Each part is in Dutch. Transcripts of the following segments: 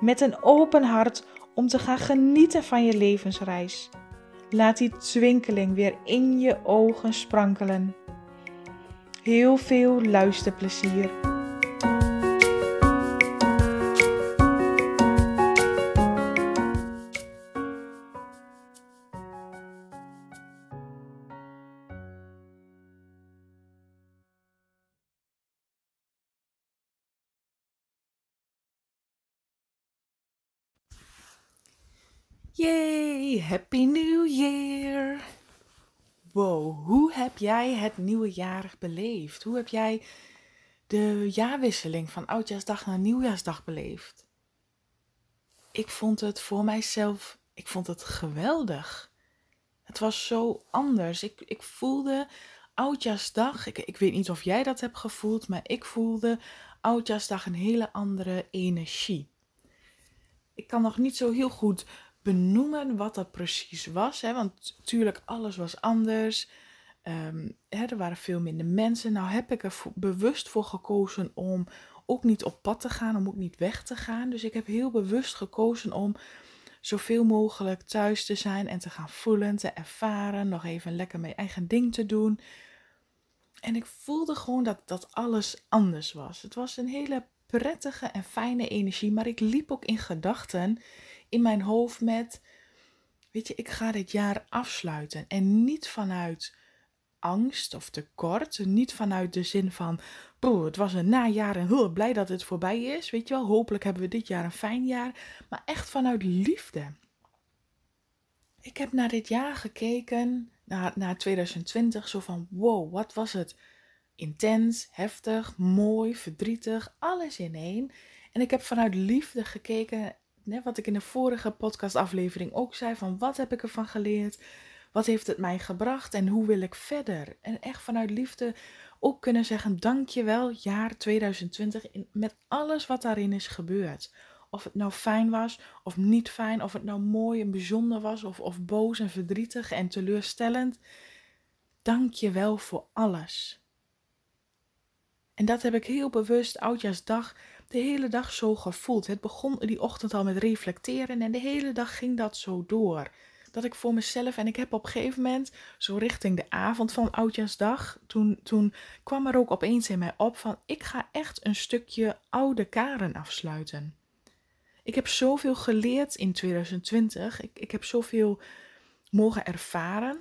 met een open hart om te gaan genieten van je levensreis. Laat die twinkeling weer in je ogen sprankelen. Heel veel luisterplezier. Yay, Happy New Year! Wow, hoe heb jij het nieuwe jaar beleefd? Hoe heb jij de jaarwisseling van Oudjaarsdag naar Nieuwjaarsdag beleefd? Ik vond het voor mijzelf, ik vond het geweldig. Het was zo anders. Ik, ik voelde Oudjaarsdag, ik, ik weet niet of jij dat hebt gevoeld, maar ik voelde Oudjaarsdag een hele andere energie. Ik kan nog niet zo heel goed benoemen wat dat precies was. Hè? Want natuurlijk, alles was anders. Um, hè, er waren veel minder mensen. Nou heb ik er bewust voor gekozen om ook niet op pad te gaan, om ook niet weg te gaan. Dus ik heb heel bewust gekozen om zoveel mogelijk thuis te zijn en te gaan voelen, te ervaren, nog even lekker mijn eigen ding te doen. En ik voelde gewoon dat, dat alles anders was. Het was een hele prettige en fijne energie, maar ik liep ook in gedachten in mijn hoofd met, weet je, ik ga dit jaar afsluiten. En niet vanuit angst of tekort, niet vanuit de zin van, het was een najaar en heel blij dat het voorbij is, weet je wel, hopelijk hebben we dit jaar een fijn jaar, maar echt vanuit liefde. Ik heb naar dit jaar gekeken, naar, naar 2020, zo van, wow, wat was het intens, heftig, mooi, verdrietig, alles in één. En ik heb vanuit liefde gekeken wat ik in de vorige podcastaflevering ook zei: van wat heb ik ervan geleerd? Wat heeft het mij gebracht en hoe wil ik verder? En echt vanuit liefde ook kunnen zeggen: Dankjewel, jaar 2020, met alles wat daarin is gebeurd. Of het nou fijn was of niet fijn, of het nou mooi en bijzonder was, of, of boos en verdrietig en teleurstellend. Dank je wel voor alles. En dat heb ik heel bewust oudjaarsdag de hele dag zo gevoeld. Het begon die ochtend al met reflecteren en de hele dag ging dat zo door. Dat ik voor mezelf, en ik heb op een gegeven moment, zo richting de avond van Oudjaarsdag, toen, toen kwam er ook opeens in mij op van, ik ga echt een stukje oude karen afsluiten. Ik heb zoveel geleerd in 2020, ik, ik heb zoveel mogen ervaren.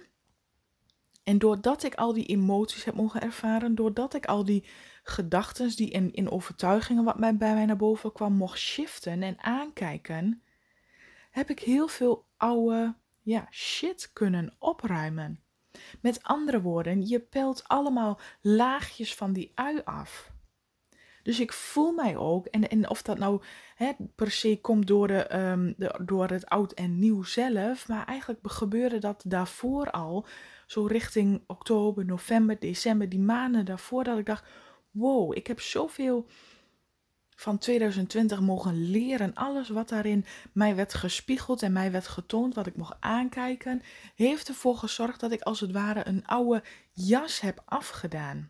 En doordat ik al die emoties heb mogen ervaren, doordat ik al die gedachten die in, in overtuigingen wat mij, bij mij naar boven kwam, mocht shiften en aankijken, heb ik heel veel oude ja, shit kunnen opruimen. Met andere woorden, je pelt allemaal laagjes van die ui af. Dus ik voel mij ook, en, en of dat nou hè, per se komt door, de, um, de, door het oud en nieuw zelf, maar eigenlijk gebeurde dat daarvoor al, zo richting oktober, november, december, die maanden daarvoor, dat ik dacht, wow, ik heb zoveel van 2020 mogen leren. Alles wat daarin mij werd gespiegeld en mij werd getoond, wat ik mocht aankijken, heeft ervoor gezorgd dat ik als het ware een oude jas heb afgedaan.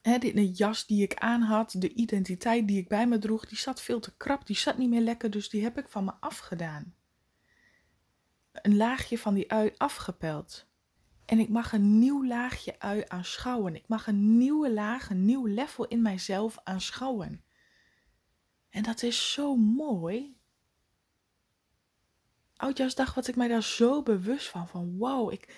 He, de jas die ik aan had, de identiteit die ik bij me droeg, die zat veel te krap, die zat niet meer lekker, dus die heb ik van me afgedaan. Een laagje van die ui afgepeld. En ik mag een nieuw laagje ui aanschouwen. Ik mag een nieuwe laag, een nieuw level in mijzelf aanschouwen. En dat is zo mooi. Oudjaarsdag wat ik mij daar zo bewust van. Van wow, ik,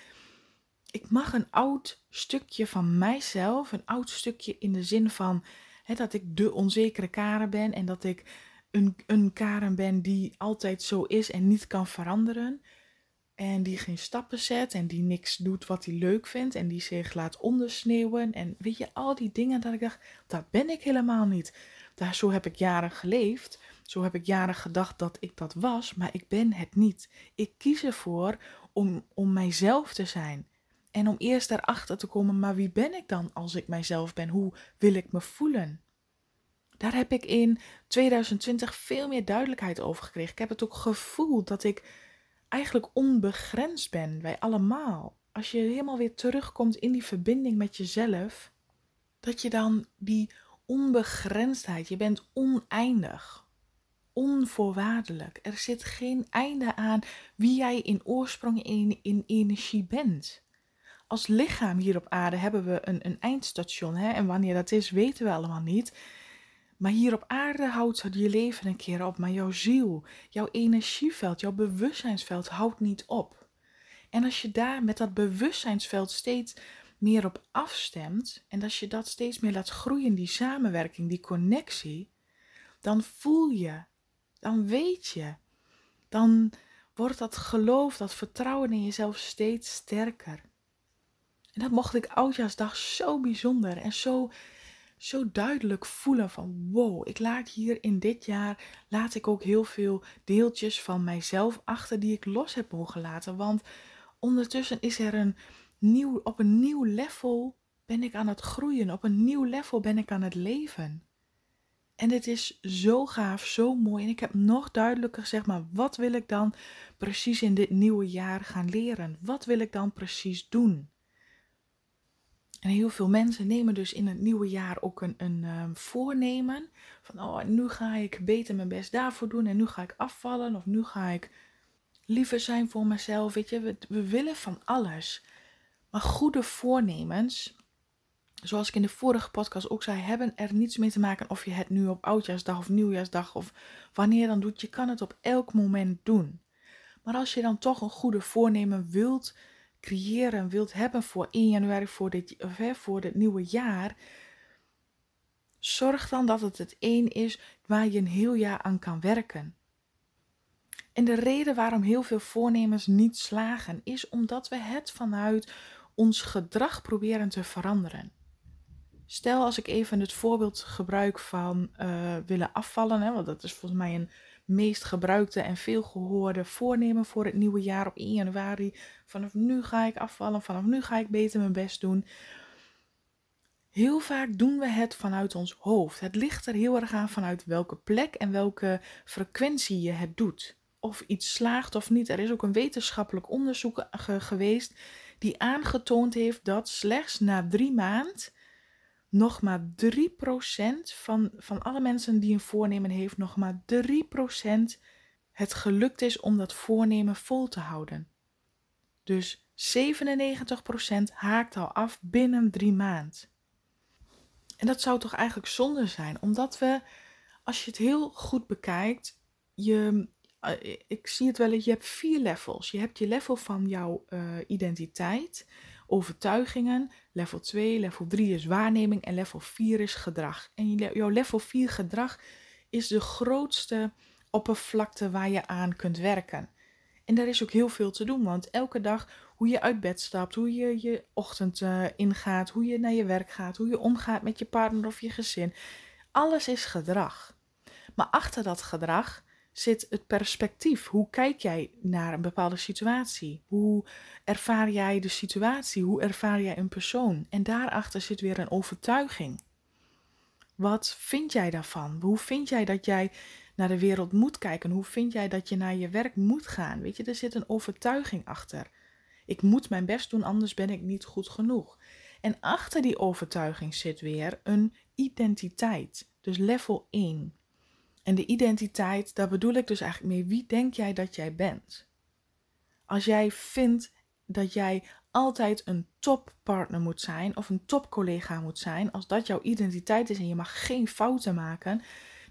ik mag een oud stukje van mijzelf. Een oud stukje in de zin van hè, dat ik de onzekere Karen ben. En dat ik een, een Karen ben die altijd zo is en niet kan veranderen. En die geen stappen zet en die niks doet wat hij leuk vindt en die zich laat ondersneeuwen. En weet je, al die dingen dat ik dacht, dat ben ik helemaal niet. Daar, zo heb ik jaren geleefd. Zo heb ik jaren gedacht dat ik dat was, maar ik ben het niet. Ik kies ervoor om, om mijzelf te zijn. En om eerst erachter te komen, maar wie ben ik dan als ik mijzelf ben? Hoe wil ik me voelen? Daar heb ik in 2020 veel meer duidelijkheid over gekregen. Ik heb het ook gevoeld dat ik eigenlijk onbegrensd ben. Wij allemaal. Als je helemaal weer terugkomt in die verbinding met jezelf, dat je dan die onbegrensdheid, je bent oneindig, onvoorwaardelijk. Er zit geen einde aan wie jij in oorsprong in, in energie bent. Als lichaam hier op aarde hebben we een, een eindstation. Hè? En wanneer dat is, weten we allemaal niet. Maar hier op aarde houdt je leven een keer op. Maar jouw ziel, jouw energieveld, jouw bewustzijnsveld houdt niet op. En als je daar met dat bewustzijnsveld steeds meer op afstemt en als je dat steeds meer laat groeien, die samenwerking, die connectie, dan voel je, dan weet je, dan wordt dat geloof, dat vertrouwen in jezelf steeds sterker. En dat mocht ik oudjaarsdag zo bijzonder en zo, zo duidelijk voelen van wow, ik laat hier in dit jaar, laat ik ook heel veel deeltjes van mijzelf achter die ik los heb mogen laten. Want ondertussen is er een nieuw, op een nieuw level ben ik aan het groeien. Op een nieuw level ben ik aan het leven. En dit is zo gaaf, zo mooi. En ik heb nog duidelijker gezegd, maar wat wil ik dan precies in dit nieuwe jaar gaan leren? Wat wil ik dan precies doen? En heel veel mensen nemen dus in het nieuwe jaar ook een, een um, voornemen. Van, oh, nu ga ik beter mijn best daarvoor doen. En nu ga ik afvallen. Of nu ga ik liever zijn voor mezelf. Weet je, we, we willen van alles. Maar goede voornemens, zoals ik in de vorige podcast ook zei, hebben er niets mee te maken of je het nu op oudjaarsdag of nieuwjaarsdag of wanneer dan doet. Je kan het op elk moment doen. Maar als je dan toch een goede voornemen wilt creëren, wilt hebben voor 1 januari, voor dit, of, hè, voor dit nieuwe jaar, zorg dan dat het het één is waar je een heel jaar aan kan werken. En de reden waarom heel veel voornemens niet slagen, is omdat we het vanuit ons gedrag proberen te veranderen. Stel als ik even het voorbeeld gebruik van uh, willen afvallen, hè, want dat is volgens mij een meest gebruikte en veel gehoorde voornemen voor het nieuwe jaar op 1 januari. Vanaf nu ga ik afvallen, vanaf nu ga ik beter mijn best doen. Heel vaak doen we het vanuit ons hoofd. Het ligt er heel erg aan vanuit welke plek en welke frequentie je het doet. Of iets slaagt of niet. Er is ook een wetenschappelijk onderzoek geweest die aangetoond heeft dat slechts na drie maanden nog maar 3% van, van alle mensen die een voornemen heeft, nog maar 3% het gelukt is om dat voornemen vol te houden. Dus 97% haakt al af binnen drie maanden. En dat zou toch eigenlijk zonde zijn, omdat we, als je het heel goed bekijkt, je, eh, ik zie het wel je hebt vier levels. Je hebt je level van jouw uh, identiteit, overtuigingen. Level 2, level 3 is waarneming en level 4 is gedrag. En jouw level 4 gedrag is de grootste oppervlakte waar je aan kunt werken. En daar is ook heel veel te doen, want elke dag hoe je uit bed stapt, hoe je je ochtend uh, ingaat, hoe je naar je werk gaat, hoe je omgaat met je partner of je gezin, alles is gedrag. Maar achter dat gedrag zit het perspectief. Hoe kijk jij naar een bepaalde situatie? Hoe ervaar jij de situatie? Hoe ervaar jij een persoon? En daarachter zit weer een overtuiging. Wat vind jij daarvan? Hoe vind jij dat jij naar de wereld moet kijken? Hoe vind jij dat je naar je werk moet gaan? Weet je, er zit een overtuiging achter. Ik moet mijn best doen, anders ben ik niet goed genoeg. En achter die overtuiging zit weer een identiteit. Dus level 1. En de identiteit, daar bedoel ik dus eigenlijk mee. Wie denk jij dat jij bent? Als jij vindt dat jij altijd een toppartner moet zijn of een topcollega moet zijn, als dat jouw identiteit is en je mag geen fouten maken,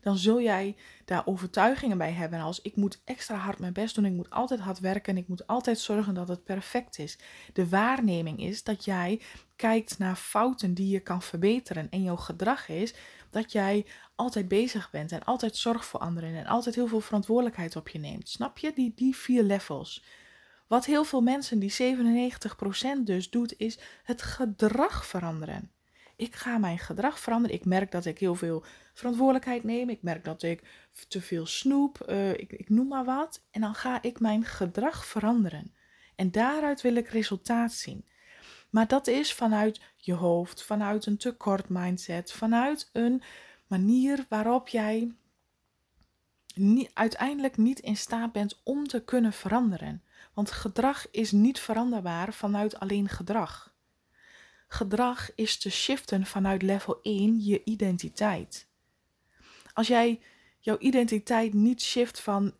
dan zul jij daar overtuigingen bij hebben. Als ik moet extra hard mijn best doen, ik moet altijd hard werken en ik moet altijd zorgen dat het perfect is. De waarneming is dat jij kijkt naar fouten die je kan verbeteren en jouw gedrag is dat jij altijd bezig bent en altijd zorg voor anderen en altijd heel veel verantwoordelijkheid op je neemt. Snap je? Die, die vier levels. Wat heel veel mensen, die 97% dus doet, is het gedrag veranderen. Ik ga mijn gedrag veranderen. Ik merk dat ik heel veel verantwoordelijkheid neem. Ik merk dat ik te veel snoep, uh, ik, ik noem maar wat. En dan ga ik mijn gedrag veranderen. En daaruit wil ik resultaat zien. Maar dat is vanuit je hoofd, vanuit een tekort mindset, vanuit een manier waarop jij niet, uiteindelijk niet in staat bent om te kunnen veranderen. Want gedrag is niet veranderbaar vanuit alleen gedrag. Gedrag is te shiften vanuit level 1 je identiteit. Als jij jouw identiteit niet shift van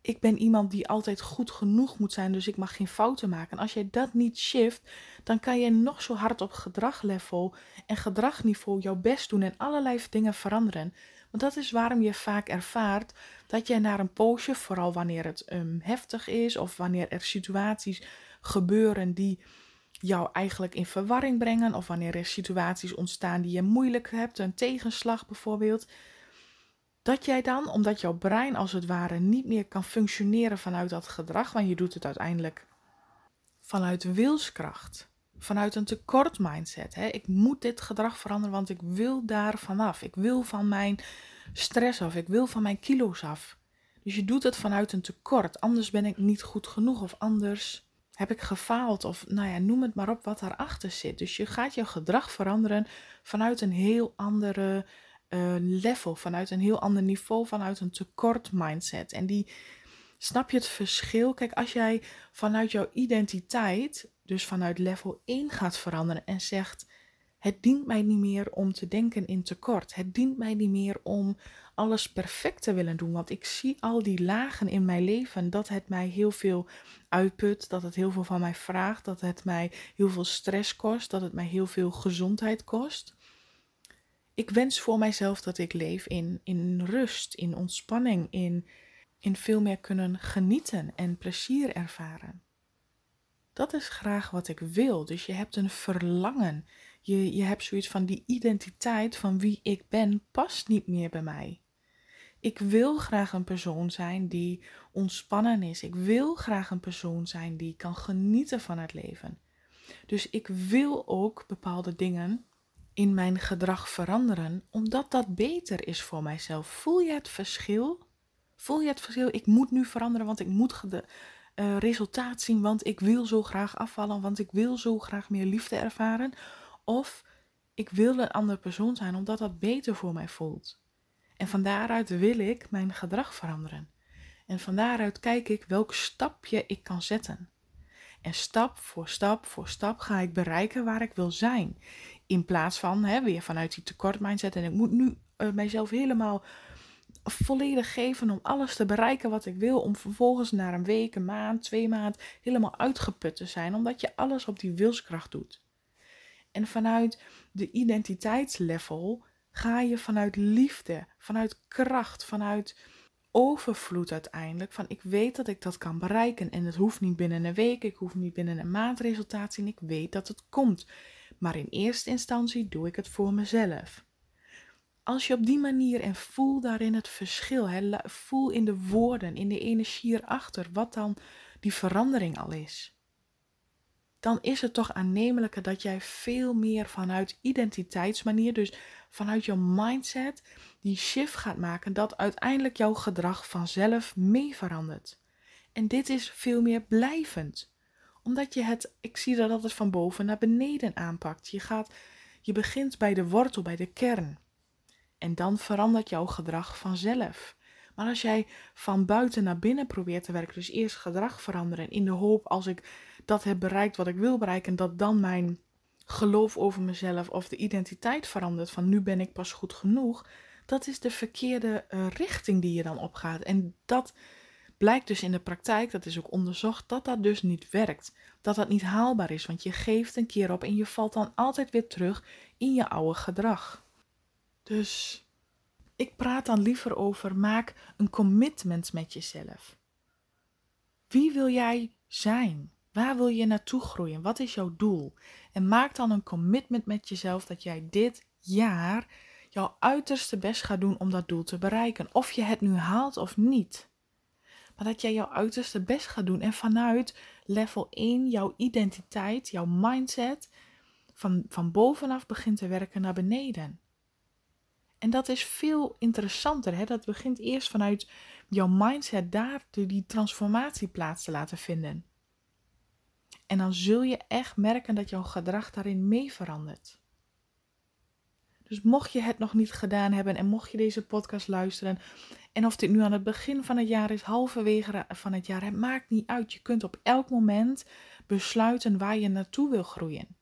ik ben iemand die altijd goed genoeg moet zijn, dus ik mag geen fouten maken. En als jij dat niet shift, dan kan je nog zo hard op gedraglevel en gedragniveau jouw best doen en allerlei dingen veranderen. Want dat is waarom je vaak ervaart dat jij naar een poosje, vooral wanneer het um, heftig is of wanneer er situaties gebeuren die jou eigenlijk in verwarring brengen, of wanneer er situaties ontstaan die je moeilijk hebt, een tegenslag bijvoorbeeld dat jij dan, omdat jouw brein als het ware niet meer kan functioneren vanuit dat gedrag, want je doet het uiteindelijk vanuit wilskracht, vanuit een tekort mindset. Hè? Ik moet dit gedrag veranderen, want ik wil daar vanaf. Ik wil van mijn stress af, ik wil van mijn kilo's af. Dus je doet het vanuit een tekort, anders ben ik niet goed genoeg of anders heb ik gefaald of nou ja, noem het maar op wat daarachter zit. Dus je gaat je gedrag veranderen vanuit een heel andere uh, level, vanuit een heel ander niveau, vanuit een tekort mindset. En die, snap je het verschil? Kijk, als jij vanuit jouw identiteit, dus vanuit level 1 gaat veranderen en zegt: Het dient mij niet meer om te denken in tekort. Het dient mij niet meer om alles perfect te willen doen. Want ik zie al die lagen in mijn leven dat het mij heel veel uitput, dat het heel veel van mij vraagt, dat het mij heel veel stress kost, dat het mij heel veel gezondheid kost ik wens voor mijzelf dat ik leef in, in rust, in ontspanning, in, in veel meer kunnen genieten en plezier ervaren. Dat is graag wat ik wil. Dus je hebt een verlangen. Je, je hebt zoiets van die identiteit van wie ik ben past niet meer bij mij. Ik wil graag een persoon zijn die ontspannen is. Ik wil graag een persoon zijn die kan genieten van het leven. Dus ik wil ook bepaalde dingen in mijn gedrag veranderen, omdat dat beter is voor mijzelf. Voel je het verschil? Voel je het verschil? Ik moet nu veranderen, want ik moet de uh, resultaat zien, want ik wil zo graag afvallen, want ik wil zo graag meer liefde ervaren. Of ik wil een andere persoon zijn, omdat dat beter voor mij voelt. En van daaruit wil ik mijn gedrag veranderen. En van daaruit kijk ik welk stapje ik kan zetten. En stap voor stap voor stap ga ik bereiken waar ik wil zijn. In plaats van hè, weer vanuit die tekort mindset. En ik moet nu uh, mijzelf helemaal volledig geven om alles te bereiken wat ik wil. Om vervolgens na een week, een maand, twee maanden helemaal uitgeput te zijn. Omdat je alles op die wilskracht doet. En vanuit de identiteitslevel ga je vanuit liefde, vanuit kracht, vanuit overvloed uiteindelijk. Van ik weet dat ik dat kan bereiken. En het hoeft niet binnen een week, ik hoef niet binnen een maand resultaat zien. Ik weet dat het komt. Maar in eerste instantie doe ik het voor mezelf. Als je op die manier en voel daarin het verschil, voel in de woorden, in de energie erachter, wat dan die verandering al is. Dan is het toch aannemelijker dat jij veel meer vanuit identiteitsmanier, dus vanuit je mindset, die shift gaat maken, dat uiteindelijk jouw gedrag vanzelf mee verandert. En dit is veel meer blijvend omdat je het, ik zie dat altijd van boven naar beneden aanpakt. Je gaat, je begint bij de wortel, bij de kern. En dan verandert jouw gedrag vanzelf. Maar als jij van buiten naar binnen probeert te werken, dus eerst gedrag veranderen in de hoop als ik dat heb bereikt wat ik wil bereiken, dat dan mijn geloof over mezelf of de identiteit verandert van nu ben ik pas goed genoeg, dat is de verkeerde uh, richting die je dan opgaat. En dat blijkt dus in de praktijk, dat is ook onderzocht, dat dat dus niet werkt. Dat dat niet haalbaar is, want je geeft een keer op en je valt dan altijd weer terug in je oude gedrag. Dus ik praat dan liever over maak een commitment met jezelf. Wie wil jij zijn? Waar wil je naartoe groeien? Wat is jouw doel? En maak dan een commitment met jezelf dat jij dit jaar jouw uiterste best gaat doen om dat doel te bereiken. Of je het nu haalt of niet maar dat jij jouw uiterste best gaat doen en vanuit level 1 jouw identiteit, jouw mindset van, van bovenaf begint te werken naar beneden. En dat is veel interessanter. Hè? Dat begint eerst vanuit jouw mindset daar die transformatie plaats te laten vinden. En dan zul je echt merken dat jouw gedrag daarin mee verandert. Dus mocht je het nog niet gedaan hebben en mocht je deze podcast luisteren, en of dit nu aan het begin van het jaar is, halverwege van het jaar, het maakt niet uit. Je kunt op elk moment besluiten waar je naartoe wil groeien.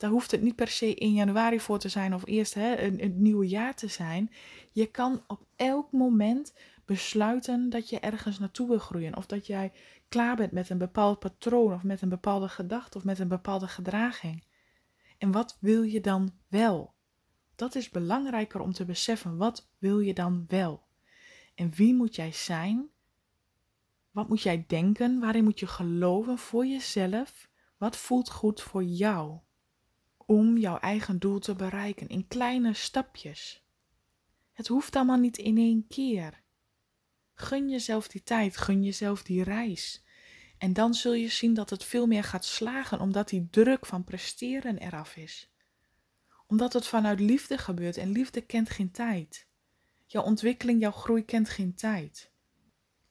Daar hoeft het niet per se in januari voor te zijn of eerst hè, een, een nieuwe jaar te zijn. Je kan op elk moment besluiten dat je ergens naartoe wil groeien. Of dat jij klaar bent met een bepaald patroon of met een bepaalde gedachte of met een bepaalde gedraging. En wat wil je dan wel? Dat is belangrijker om te beseffen. Wat wil je dan wel? En wie moet jij zijn? Wat moet jij denken? Waarin moet je geloven voor jezelf? Wat voelt goed voor jou? Om jouw eigen doel te bereiken in kleine stapjes. Het hoeft allemaal niet in één keer. Gun jezelf die tijd, gun jezelf die reis. En dan zul je zien dat het veel meer gaat slagen, omdat die druk van presteren eraf is. Omdat het vanuit liefde gebeurt en liefde kent geen tijd. Jouw ontwikkeling, jouw groei kent geen tijd.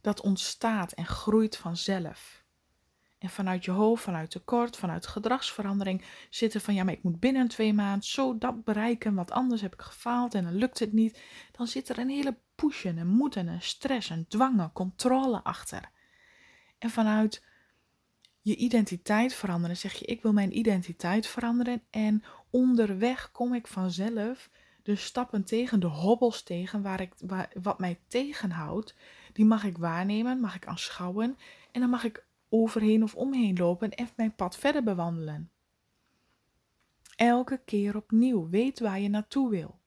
Dat ontstaat en groeit vanzelf. En vanuit je hoofd, vanuit tekort, vanuit gedragsverandering zitten van ja, maar ik moet binnen twee maanden zo dat bereiken, want anders heb ik gefaald en dan lukt het niet. Dan zit er een hele pushen, en moeten, en stress, en dwangen, controle achter. En vanuit je identiteit veranderen zeg je ik wil mijn identiteit veranderen en onderweg kom ik vanzelf de stappen tegen, de hobbels tegen, waar ik, wat mij tegenhoudt, die mag ik waarnemen, mag ik aanschouwen en dan mag ik overheen of omheen lopen en mijn pad verder bewandelen. Elke keer opnieuw, weet waar je naartoe wil.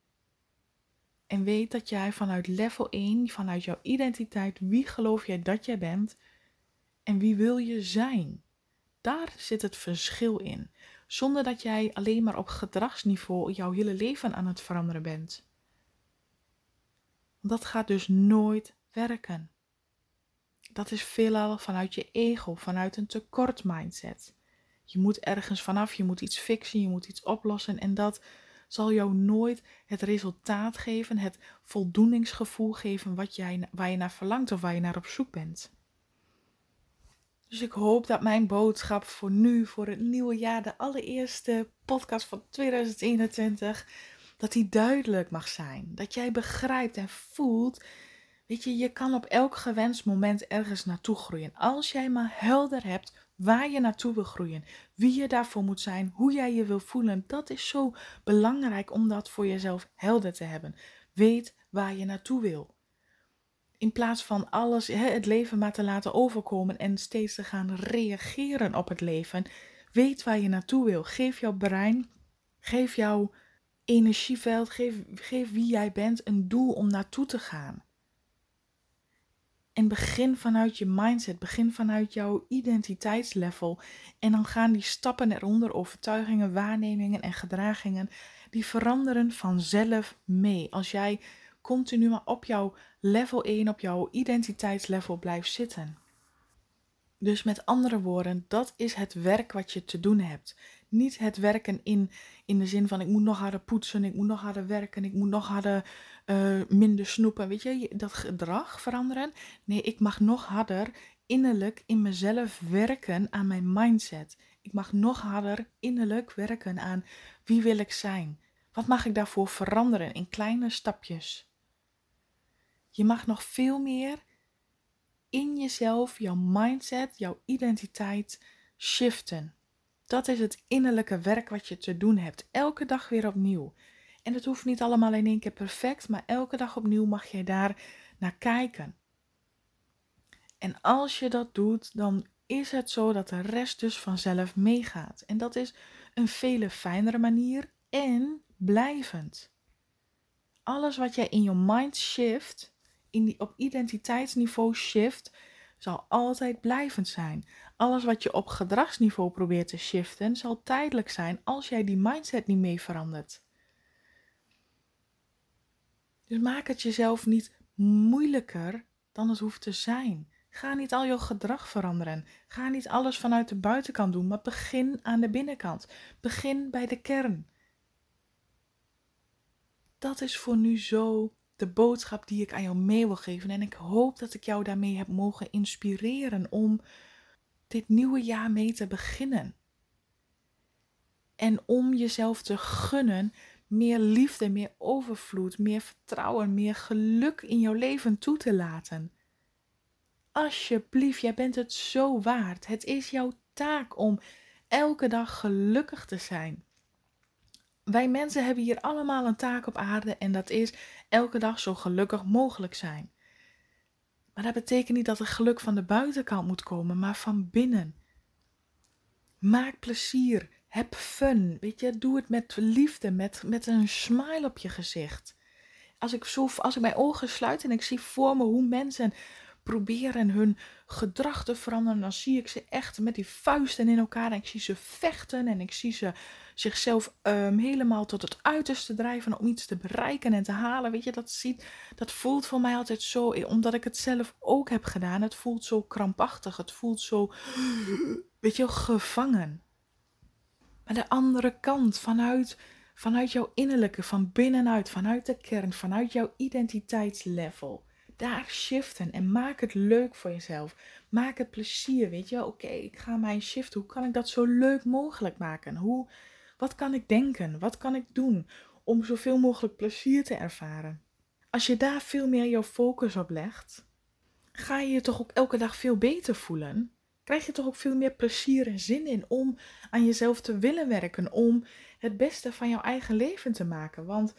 En weet dat jij vanuit level 1, vanuit jouw identiteit, wie geloof jij dat jij bent en wie wil je zijn? Daar zit het verschil in zonder dat jij alleen maar op gedragsniveau jouw hele leven aan het veranderen bent. Dat gaat dus nooit werken. Dat is veelal vanuit je ego, vanuit een tekort mindset. Je moet ergens vanaf, je moet iets fixen, je moet iets oplossen en dat zal jou nooit het resultaat geven, het voldoeningsgevoel geven wat jij, waar je naar verlangt of waar je naar op zoek bent. Dus ik hoop dat mijn boodschap voor nu, voor het nieuwe jaar, de allereerste podcast van 2021, dat die duidelijk mag zijn. Dat jij begrijpt en voelt. Je kan op elk gewenst moment ergens naartoe groeien. Als jij maar helder hebt waar je naartoe wil groeien, wie je daarvoor moet zijn, hoe jij je wil voelen. Dat is zo belangrijk om dat voor jezelf helder te hebben. Weet waar je naartoe wil in plaats van alles, het leven maar te laten overkomen en steeds te gaan reageren op het leven, weet waar je naartoe wil. Geef jouw brein, geef jouw energieveld, geef, geef wie jij bent een doel om naartoe te gaan. En begin vanuit je mindset, begin vanuit jouw identiteitslevel. En dan gaan die stappen eronder, overtuigingen, waarnemingen en gedragingen, die veranderen vanzelf mee. Als jij continu maar op jouw level 1, op jouw identiteitslevel blijft zitten. Dus met andere woorden, dat is het werk wat je te doen hebt. Niet het werken in, in de zin van ik moet nog harder poetsen, ik moet nog harder werken, ik moet nog harder uh, minder snoepen. Weet je, dat gedrag veranderen. Nee, ik mag nog harder innerlijk in mezelf werken aan mijn mindset. Ik mag nog harder innerlijk werken aan wie wil ik zijn. Wat mag ik daarvoor veranderen in kleine stapjes? Je mag nog veel meer in jezelf, jouw mindset, jouw identiteit shiften. Dat is het innerlijke werk wat je te doen hebt. Elke dag weer opnieuw. En het hoeft niet allemaal in één keer perfect, maar elke dag opnieuw mag je daar naar kijken. En als je dat doet, dan is het zo dat de rest dus vanzelf meegaat. En dat is een vele fijnere manier en blijvend. Alles wat jij in je mind shift, in die, op identiteitsniveau shift, zal altijd blijvend zijn. Alles wat je op gedragsniveau probeert te shiften, zal tijdelijk zijn als jij die mindset niet mee verandert. Dus maak het jezelf niet moeilijker dan het hoeft te zijn. Ga niet al jouw gedrag veranderen. Ga niet alles vanuit de buitenkant doen, maar begin aan de binnenkant. Begin bij de kern. Dat is voor nu zo de boodschap die ik aan jou mee wil geven. En ik hoop dat ik jou daarmee heb mogen inspireren om dit nieuwe jaar mee te beginnen. En om jezelf te gunnen meer liefde, meer overvloed, meer vertrouwen, meer geluk in jouw leven toe te laten. Alsjeblieft, jij bent het zo waard. Het is jouw taak om elke dag gelukkig te zijn. Wij mensen hebben hier allemaal een taak op aarde en dat is elke dag zo gelukkig mogelijk zijn. Maar dat betekent niet dat het geluk van de buitenkant moet komen, maar van binnen. Maak plezier, heb fun, weet je, doe het met liefde, met, met een smile op je gezicht. Als ik, zo, als ik mijn ogen sluit en ik zie voor me hoe mensen proberen hun gedrag te veranderen, dan zie ik ze echt met die vuisten in elkaar en ik zie ze vechten en ik zie ze zichzelf um, helemaal tot het uiterste drijven om iets te bereiken en te halen. Weet je, dat, ziet, dat voelt voor mij altijd zo, omdat ik het zelf ook heb gedaan. Het voelt zo krampachtig, het voelt zo, weet je, gevangen. Maar de andere kant, vanuit, vanuit jouw innerlijke, van binnenuit, vanuit de kern, vanuit jouw identiteitslevel daar shiften en maak het leuk voor jezelf. Maak het plezier, weet je. Oké, ik ga mijn shift. Hoe kan ik dat zo leuk mogelijk maken? Hoe, wat kan ik denken? Wat kan ik doen om zoveel mogelijk plezier te ervaren? Als je daar veel meer jouw focus op legt, ga je je toch ook elke dag veel beter voelen. Krijg je toch ook veel meer plezier en zin in om aan jezelf te willen werken, om het beste van jouw eigen leven te maken. Want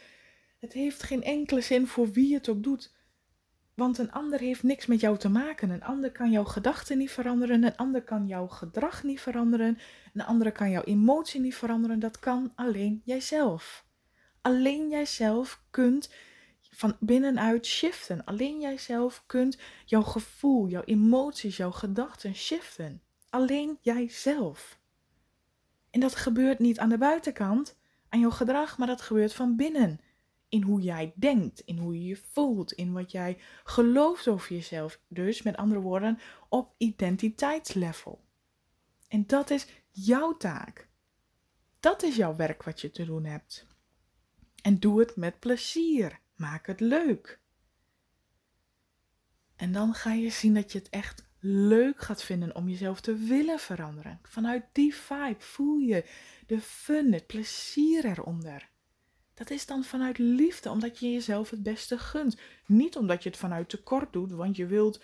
het heeft geen enkele zin voor wie het ook doet want een ander heeft niks met jou te maken. Een ander kan jouw gedachten niet veranderen. Een ander kan jouw gedrag niet veranderen. Een andere kan jouw emotie niet veranderen. Dat kan alleen jijzelf. Alleen jijzelf kunt van binnenuit shiften. Alleen jijzelf kunt jouw gevoel, jouw emoties, jouw gedachten shiften. Alleen jijzelf. En dat gebeurt niet aan de buitenkant, aan jouw gedrag, maar dat gebeurt van binnen in hoe jij denkt, in hoe je je voelt, in wat jij gelooft over jezelf. Dus met andere woorden, op identiteitslevel. En dat is jouw taak. Dat is jouw werk wat je te doen hebt. En doe het met plezier. Maak het leuk. En dan ga je zien dat je het echt leuk gaat vinden om jezelf te willen veranderen. Vanuit die vibe voel je de fun, het plezier eronder. Dat is dan vanuit liefde, omdat je jezelf het beste gunt. Niet omdat je het vanuit tekort doet, want je wilt,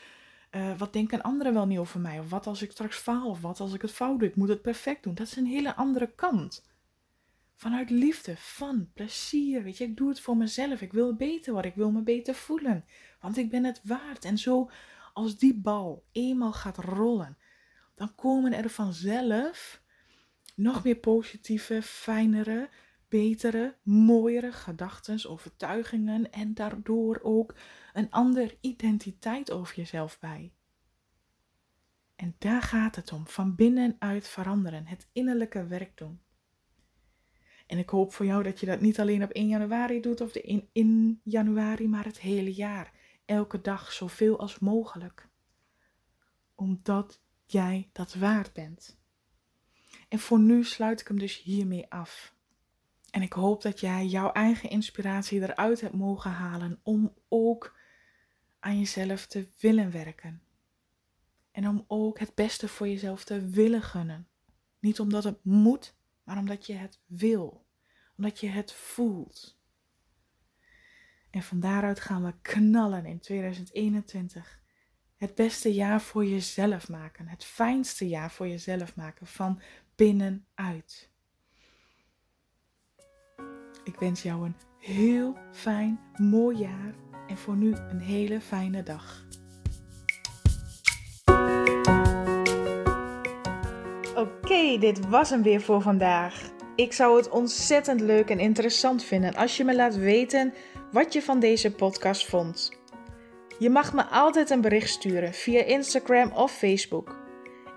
uh, wat denken anderen wel niet over mij? Of wat als ik straks faal? Of wat als ik het fout doe? Ik moet het perfect doen. Dat is een hele andere kant. Vanuit liefde, van, plezier. Weet je, ik doe het voor mezelf. Ik wil beter worden. Ik wil me beter voelen. Want ik ben het waard. En zo, als die bal eenmaal gaat rollen, dan komen er vanzelf nog meer positieve, fijnere, betere, mooiere gedachten, overtuigingen en daardoor ook een andere identiteit over jezelf bij. En daar gaat het om, van binnenuit veranderen, het innerlijke werk doen. En ik hoop voor jou dat je dat niet alleen op 1 januari doet of in, in januari, maar het hele jaar. Elke dag zoveel als mogelijk. Omdat jij dat waard bent. En voor nu sluit ik hem dus hiermee af. En ik hoop dat jij jouw eigen inspiratie eruit hebt mogen halen om ook aan jezelf te willen werken. En om ook het beste voor jezelf te willen gunnen. Niet omdat het moet, maar omdat je het wil. Omdat je het voelt. En van daaruit gaan we knallen in 2021. Het beste jaar voor jezelf maken. Het fijnste jaar voor jezelf maken van binnenuit. Ik wens jou een heel fijn, mooi jaar en voor nu een hele fijne dag. Oké, dit was hem weer voor vandaag. Ik zou het ontzettend leuk en interessant vinden als je me laat weten wat je van deze podcast vond. Je mag me altijd een bericht sturen via Instagram of Facebook.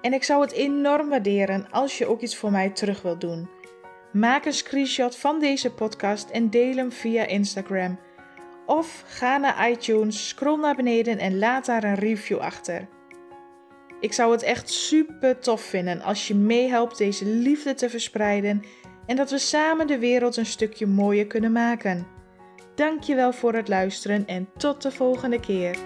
En ik zou het enorm waarderen als je ook iets voor mij terug wilt doen. Maak een screenshot van deze podcast en deel hem via Instagram. Of ga naar iTunes, scroll naar beneden en laat daar een review achter. Ik zou het echt super tof vinden als je meehelpt deze liefde te verspreiden en dat we samen de wereld een stukje mooier kunnen maken. Dankjewel voor het luisteren en tot de volgende keer.